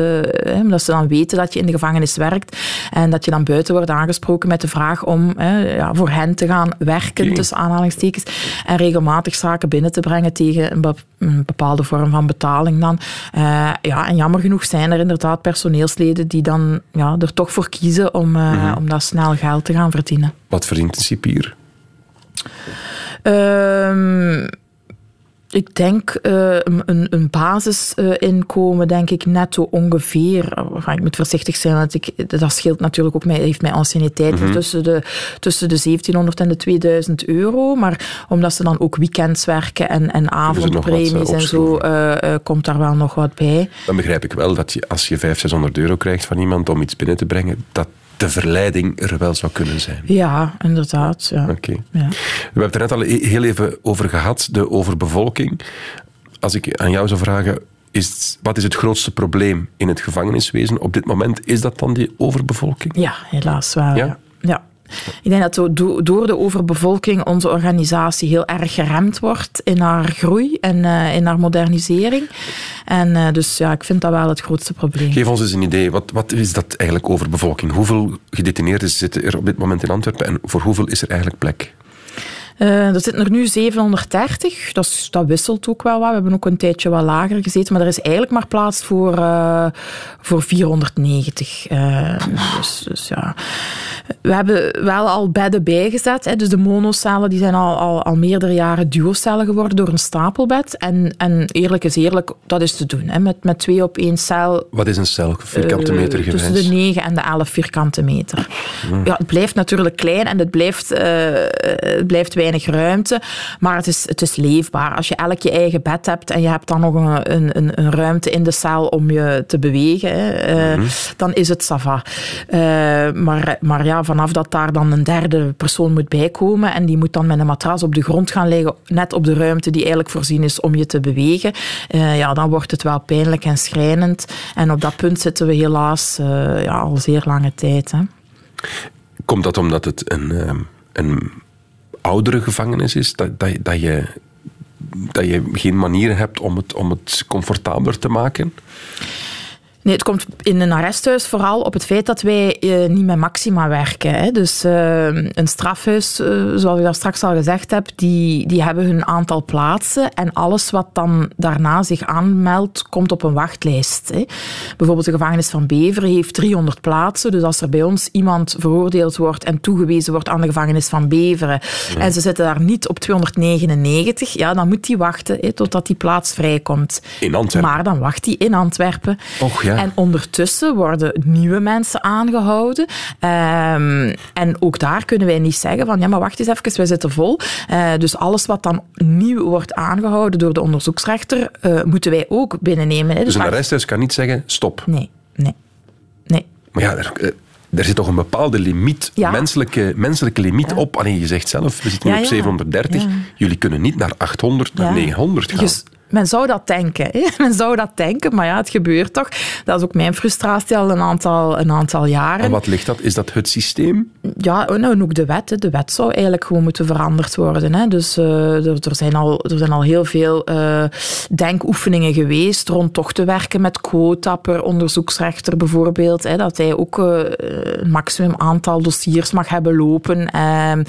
omdat ze dan weten dat je in de gevangenis werkt. En dat je dan buiten wordt aangesproken met de vraag om ja, voor hen te gaan werken, tussen aanhalingstekens. En regelmatig zaken binnen te brengen tegen een, een bepaalde vorm van betaling dan. ja, en jammer genoeg zijn er inderdaad personeelsleden die dan ja, er toch voor kiezen om, mm -hmm. om dat snel geld te gaan verdienen verdienen. Wat verdient een cipier? Um, ik denk uh, een, een basisinkomen, denk ik netto ongeveer. ik moet voorzichtig zijn, want ik, dat scheelt natuurlijk ook, mij, heeft mijn anciëniteit mm -hmm. tussen, de, tussen de 1700 en de 2000 euro. Maar omdat ze dan ook weekends werken en, en avondpremies en zo, uh, uh, komt daar wel nog wat bij. Dan begrijp ik wel dat je, als je 500, 600 euro krijgt van iemand om iets binnen te brengen, dat de verleiding er wel zou kunnen zijn. Ja, inderdaad. Ja. Oké. Ja. We hebben het er net al heel even over gehad, de overbevolking. Als ik aan jou zou vragen, is, wat is het grootste probleem in het gevangeniswezen op dit moment? Is dat dan die overbevolking? Ja, helaas wel. Ja? ja. Ik denk dat door de overbevolking onze organisatie heel erg geremd wordt in haar groei en uh, in haar modernisering. En uh, dus ja, ik vind dat wel het grootste probleem. Geef ons eens een idee. Wat, wat is dat eigenlijk overbevolking? Hoeveel gedetineerden zitten er op dit moment in Antwerpen en voor hoeveel is er eigenlijk plek? Uh, er zitten er nu 730. Dat, dat, wisselt ook wel wat. We hebben ook een tijdje wat lager gezeten. Maar er is eigenlijk maar plaats voor, uh, voor 490. Uh, dus, dus, ja. We hebben wel al bedden bijgezet. Hè. Dus de monocellen die zijn al, al, al meerdere jaren duocellen geworden door een stapelbed. En, en eerlijk is eerlijk, dat is te doen. Hè. Met, met twee op één cel. Wat is een cel? Vierkante meter gewijs? Tussen de 9 en de 11 vierkante meter. Hmm. Ja, het blijft natuurlijk klein en het blijft, het blijft weinig ruimte, maar het is, het is leefbaar. Als je elk je eigen bed hebt en je hebt dan nog een, een, een ruimte in de cel om je te bewegen, hè, eh, mhm. dan is het sava. Uh, maar, maar ja, vanaf dat daar dan een derde persoon moet bijkomen en die moet dan met een matras op de grond gaan liggen, net op de ruimte die eigenlijk voorzien is om je te bewegen, uh, ja, dan wordt het wel pijnlijk en schrijnend. En op dat punt zitten we helaas ja, al zeer lange tijd. Hè. Komt dat omdat het een, een oudere gevangenis is, dat, dat, je, dat je geen manier hebt om het, om het comfortabeler te maken? Nee, het komt in een arresthuis vooral op het feit dat wij eh, niet met maxima werken. Hè. Dus uh, een strafhuis, uh, zoals ik daar straks al gezegd heb, die, die hebben hun aantal plaatsen en alles wat dan daarna zich aanmeldt, komt op een wachtlijst. Hè. Bijvoorbeeld de gevangenis van Beveren heeft 300 plaatsen, dus als er bij ons iemand veroordeeld wordt en toegewezen wordt aan de gevangenis van Beveren en ze zitten daar niet op 299, ja, dan moet die wachten hè, totdat die plaats vrijkomt. In Antwerpen? Maar dan wacht hij in Antwerpen. Och, ja. En ondertussen worden nieuwe mensen aangehouden. Um, en ook daar kunnen wij niet zeggen van ja, maar wacht eens even, wij zitten vol. Uh, dus alles wat dan nieuw wordt aangehouden door de onderzoeksrechter, uh, moeten wij ook binnennemen. Hè. Dus, dus een arresthuis kan niet zeggen stop? Nee, nee, nee. Maar ja, er, eh, er zit toch een bepaalde limiet, ja. menselijke, menselijke limiet ja. op. Allee, je zegt zelf, we zitten nu op 730. Jullie kunnen niet naar 800, naar 900 gaan. Dus men zou dat denken. Hè? Men zou dat denken, maar ja, het gebeurt toch. Dat is ook mijn frustratie al een aantal, een aantal jaren. En wat ligt dat? Is dat het systeem? Ja, oh, nou, en ook de wet. De wet zou eigenlijk gewoon moeten veranderd worden. Hè. Dus uh, er, er, zijn al, er zijn al heel veel uh, denkoefeningen geweest rond toch te werken met quota per onderzoeksrechter bijvoorbeeld. Hè, dat hij ook uh, een maximum aantal dossiers mag hebben lopen. Ehm,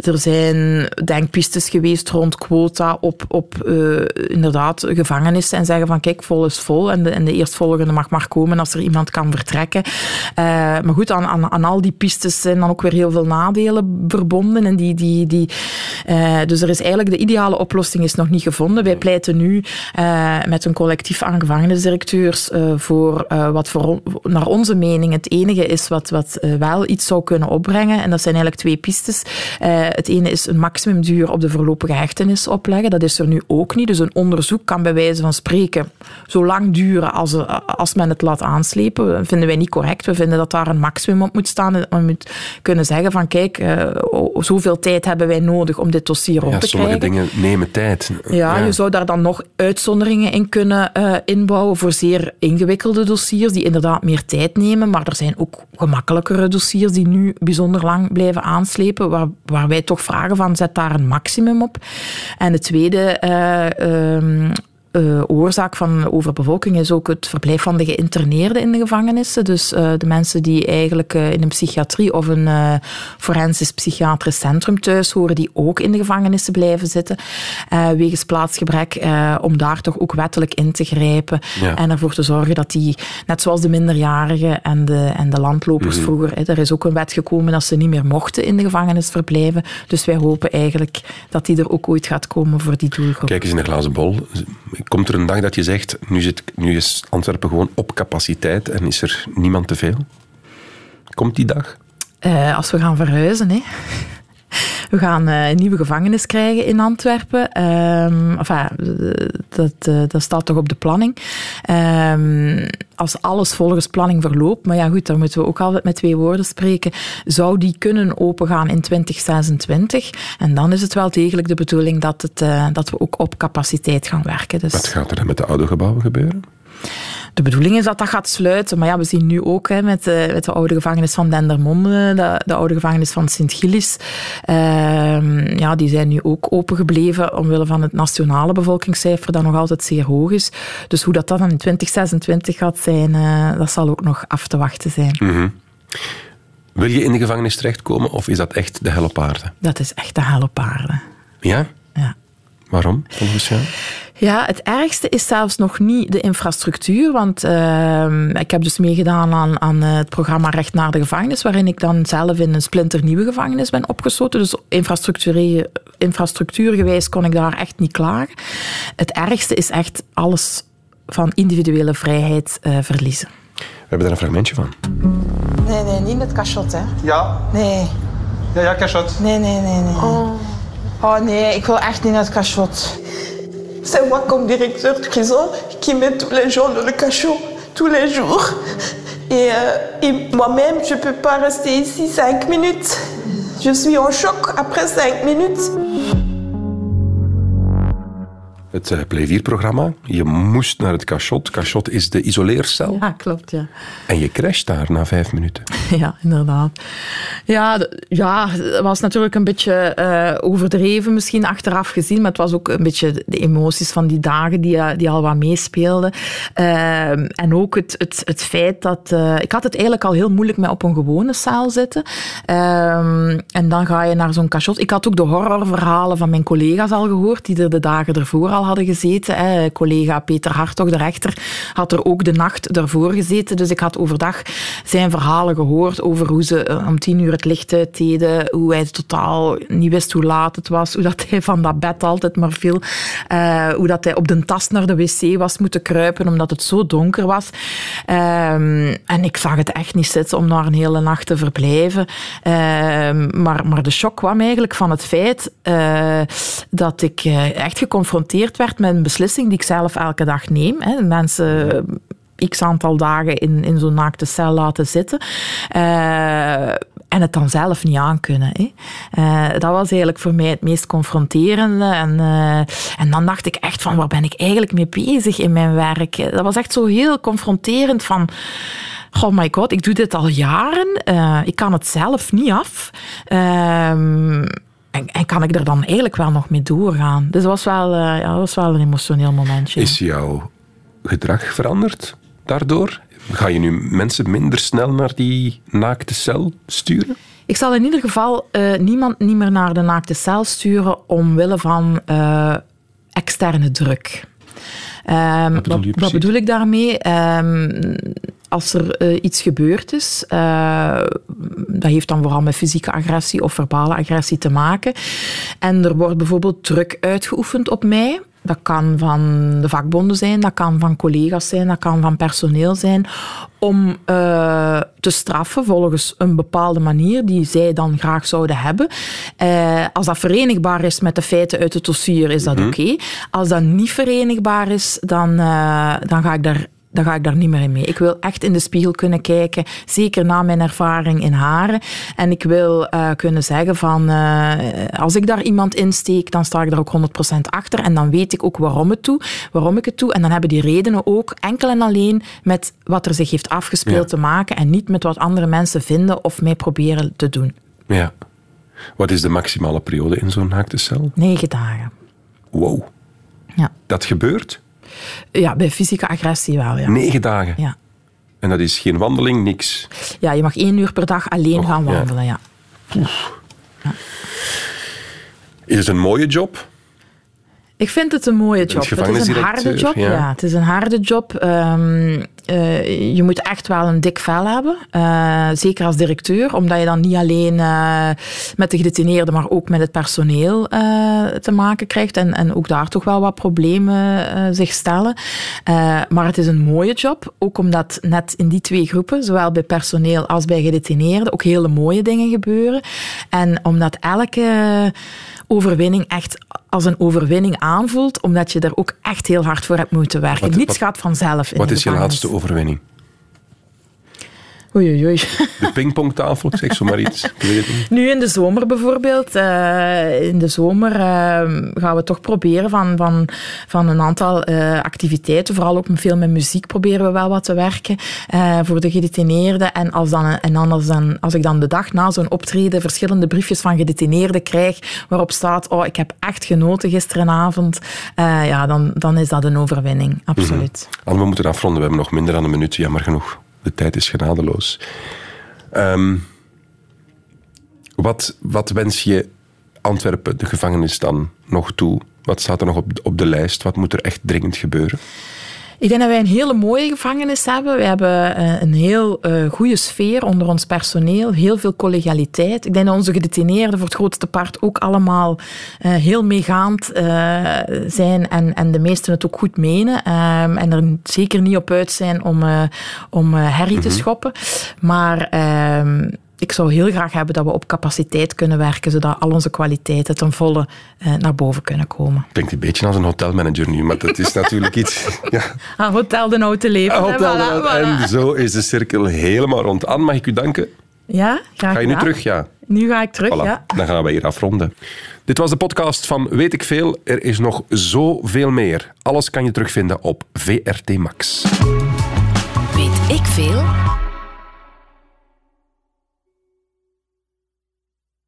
er zijn denkpistes geweest rond quota op, op inderdaad inderdaad en zeggen van kijk, vol is vol en de, en de eerstvolgende mag maar komen als er iemand kan vertrekken. Uh, maar goed, aan, aan, aan, al die pistes zijn dan ook weer heel veel nadelen verbonden. En die, die, die, uh, dus er is eigenlijk de ideale oplossing is nog niet gevonden. Wij pleiten nu uh, met een collectief aan gevangenisdirecteurs voor wat voor, naar onze mening het enige is wat, wat wel iets zou kunnen opbrengen. En dat zijn eigenlijk twee pistes. het ene is een maximumduur op de voorlopige hechtenis opleggen. Dat is er nu ook niet. Dus een onderzoek kan bij wijze van spreken zo lang duren als, als men het laat aanslepen. Dat vinden wij niet correct. We vinden dat daar een maximum op moet staan. En moet kunnen zeggen van kijk, uh, zoveel tijd hebben wij nodig om dit dossier ja, te sommige krijgen. Sommige dingen nemen tijd. Ja, je zou daar dan nog uitzonderingen in kunnen uh, inbouwen voor zeer ingewikkelde dossiers die inderdaad meer tijd nemen. Maar er zijn ook gemakkelijkere dossiers die nu bijzonder lang blijven aanslepen, waar, waar wij toch vragen van zet daar een maximum op. En het tweede... Uh, uh, oorzaak van overbevolking is ook het verblijf van de geïnterneerden in de gevangenissen. Dus uh, de mensen die eigenlijk uh, in een psychiatrie of een forensisch psychiatrisch centrum thuis horen, die ook in de gevangenissen blijven zitten, wegens plaatsgebrek, om daar toch ook wettelijk in te grijpen ja. en ervoor te zorgen dat die, net zoals de minderjarigen en de, en de landlopers mm -hmm. vroeger, hè, er is ook een wet gekomen dat ze niet meer mochten in de gevangenis verblijven. Dus wij hopen eigenlijk dat die er ook ooit gaat komen voor die doelgroep. Kijk eens in de glazen bol Komt er een dag dat je zegt, nu, zit, nu is Antwerpen gewoon op capaciteit en is er niemand te veel? Komt die dag? Uh, als we gaan verhuizen, hè. We gaan een nieuwe gevangenis krijgen in Antwerpen. Ehm, enfin, dat, dat staat toch op de planning. Ehm, als alles volgens planning verloopt, maar ja goed, daar moeten we ook altijd met twee woorden spreken, zou die kunnen opengaan in 2026. En dan is het wel degelijk de bedoeling dat, het, dat we ook op capaciteit gaan werken. Dus... Wat gaat er dan met de oude gebouwen gebeuren? De bedoeling is dat dat gaat sluiten. Maar ja, we zien nu ook hè, met, de, met de oude gevangenis van Dendermonde, de, de oude gevangenis van Sint-Gillis. Uh, ja, die zijn nu ook opengebleven omwille van het nationale bevolkingscijfer dat nog altijd zeer hoog is. Dus hoe dat dan in 2026 gaat zijn, uh, dat zal ook nog af te wachten zijn. Mm Wil je in de gevangenis terechtkomen of is dat echt de hel op aarde? Dat is echt de hel op aarde. Ja? Ja. Waarom, volgens jou? Ja, het ergste is zelfs nog niet de infrastructuur. Want uh, ik heb dus meegedaan aan, aan het programma Recht naar de gevangenis, waarin ik dan zelf in een splinternieuwe gevangenis ben opgesloten. Dus infrastructuurgewijs kon ik daar echt niet klagen. Het ergste is echt alles van individuele vrijheid uh, verliezen. We hebben daar een fragmentje van. Nee, nee, niet met cachot, hè? Ja. Nee. Ja, ja, cachot. Nee, nee, nee, nee. Oh. oh nee, ik wil echt niet naar het cachot. C'est moi comme directeur de prison qui met tous les gens dans le cachot, tous les jours. Et, euh, et moi-même, je ne peux pas rester ici cinq minutes. Je suis en choc après cinq minutes. Het uh, Play 4-programma. Je moest naar het cachot. Cachot is de isoleercel. Ja, klopt, ja. En je crasht daar na vijf minuten. Ja, inderdaad. Ja, ja het was natuurlijk een beetje uh, overdreven misschien achteraf gezien, maar het was ook een beetje de emoties van die dagen die, uh, die al wat meespeelden. en ook het, het, het feit dat... ik had het eigenlijk al heel moeilijk met op een gewone zaal zitten. En dan ga je naar zo'n cachot. Ik had ook de horrorverhalen van mijn collega's al gehoord, die er de dagen ervoor al hadden gezeten. Hè. Collega Peter Hartog, de rechter, had er ook de nacht daarvoor gezeten. Dus ik had overdag zijn verhalen gehoord over hoe ze eh, om tien uur het licht uitdeden, hoe hij totaal niet wist hoe laat het was, hoe dat hij van dat bed altijd maar viel, uh, hoe dat hij op de tas naar de wc was moeten kruipen omdat het zo donker was. Um, en ik zag het echt niet zitten om daar een hele nacht te verblijven. Um, maar, maar de shock kwam eigenlijk van het feit uh, dat ik echt geconfronteerd werd met een beslissing die ik zelf elke dag neem. Hè. Mensen x aantal dagen in, in zo'n naakte cel laten zitten. Uh, en het dan zelf niet aankunnen. Hè. Uh, dat was eigenlijk voor mij het meest confronterende. En, uh, en dan dacht ik echt van, waar ben ik eigenlijk mee bezig in mijn werk? Dat was echt zo heel confronterend van... Oh my god, ik doe dit al jaren. ik kan het zelf niet af. Ehm, en, en, kan ik er dan eigenlijk wel nog mee doorgaan? Dus dat was wel, uh, ja, dat was wel een emotioneel momentje. Is jouw gedrag veranderd daardoor? Ga je nu mensen minder snel naar die naakte cel sturen? Ik zal in ieder geval uh, niemand niet meer naar de naakte cel sturen omwille van uh, externe druk. Um, wat, bedoel wat, wat, bedoel ik daarmee? Um, als er uh, iets gebeurd is, uh, dat heeft dan vooral met fysieke agressie of verbale agressie te maken. En er wordt bijvoorbeeld druk uitgeoefend op mij. Dat kan van de vakbonden zijn, dat kan van collega's zijn, dat kan van personeel zijn. Om uh, te straffen volgens een bepaalde manier die zij dan graag zouden hebben. Uh, als dat verenigbaar is met de feiten uit het dossier, is dat -hmm. oké. Okay. Als dat niet verenigbaar is, dan, uh, dan ga ik daar dan ga ik daar niet meer in mee. Ik wil echt in de spiegel kunnen kijken, zeker na mijn ervaring in haren. En ik wil uh, kunnen zeggen van, uh, als ik daar iemand insteek, dan sta ik daar ook 100% achter. En dan weet ik ook waarom, het toe, waarom ik het doe. En dan hebben die redenen ook enkel en alleen met wat er zich heeft afgespeeld ja. te maken en niet met wat andere mensen vinden of mij proberen te doen. Ja. Wat is de maximale periode in zo'n naakte cel? Negen dagen. Wow. Ja. Dat gebeurt? Ja, bij fysieke agressie wel, ja. Negen dagen? Ja. En dat is geen wandeling, niks? Ja, je mag één uur per dag alleen Oh, gaan ja. wandelen, ja. Is het een mooie job? Ik vind het een mooie job. Het is een harde job. ja. Ja. het is een harde job. Ehm, je moet echt wel een dik vel hebben. zeker als directeur, omdat je dan niet alleen met de gedetineerden, maar ook met het personeel te maken krijgt. En, en ook daar toch wel wat problemen zich stellen. maar het is een mooie job, ook omdat net in die twee groepen, zowel bij personeel als bij gedetineerden, ook hele mooie dingen gebeuren. En omdat elke overwinning echt als een overwinning aanvoelt, omdat je er ook echt heel hard voor hebt moeten werken. Niets gaat vanzelf. In wat is je laatste overwinning? Oei, oei, oei. De pingpongtafel, ik zeg zo maar iets. Nu in de zomer bijvoorbeeld. Uh, in de zomer uh, gaan we toch proberen van, van, van een aantal uh, activiteiten, vooral ook veel met muziek, proberen we wel wat te werken voor de gedetineerden. En, als, dan, en anders dan, als ik dan de dag na zo'n optreden verschillende briefjes van gedetineerden krijg, waarop staat, oh, ik heb echt genoten gisterenavond, ja, dan, dan is dat een overwinning, absoluut. Mm -hmm. we moeten afronden, we hebben nog minder dan een minuut, jammer genoeg de tijd is genadeloos. Um, wat, wat wens je Antwerpen, de gevangenis, dan nog toe? Wat staat er nog op, op de lijst? Wat moet er echt dringend gebeuren? Ik denk dat wij een hele mooie gevangenis hebben. We hebben eh, een heel uh, goede sfeer onder ons personeel, heel veel collegialiteit. Ik denk dat onze gedetineerden voor het grootste part ook allemaal uh, heel meegaand zijn en, en de meesten het ook goed menen. Ehm, en er zeker niet op uit zijn om, om herrie te mhm. schoppen. Maar ehm, ik zou heel graag hebben dat we op capaciteit kunnen werken, zodat al onze kwaliteiten ten volle eh, naar boven kunnen komen. Klinkt een beetje als een hotelmanager nu, maar dat is natuurlijk iets... Ja. Ah, hotel de Houten Leven. De En zo is de cirkel helemaal rond. Anne, mag ik u danken? Ja, graag Ga je nu terug? Ja. Nu ga ik terug, ja. Dan gaan we hier afronden. Dit was de podcast van Weet ik Veel. Er is nog zoveel meer. Alles kan je terugvinden op VRT Max. Weet ik Veel?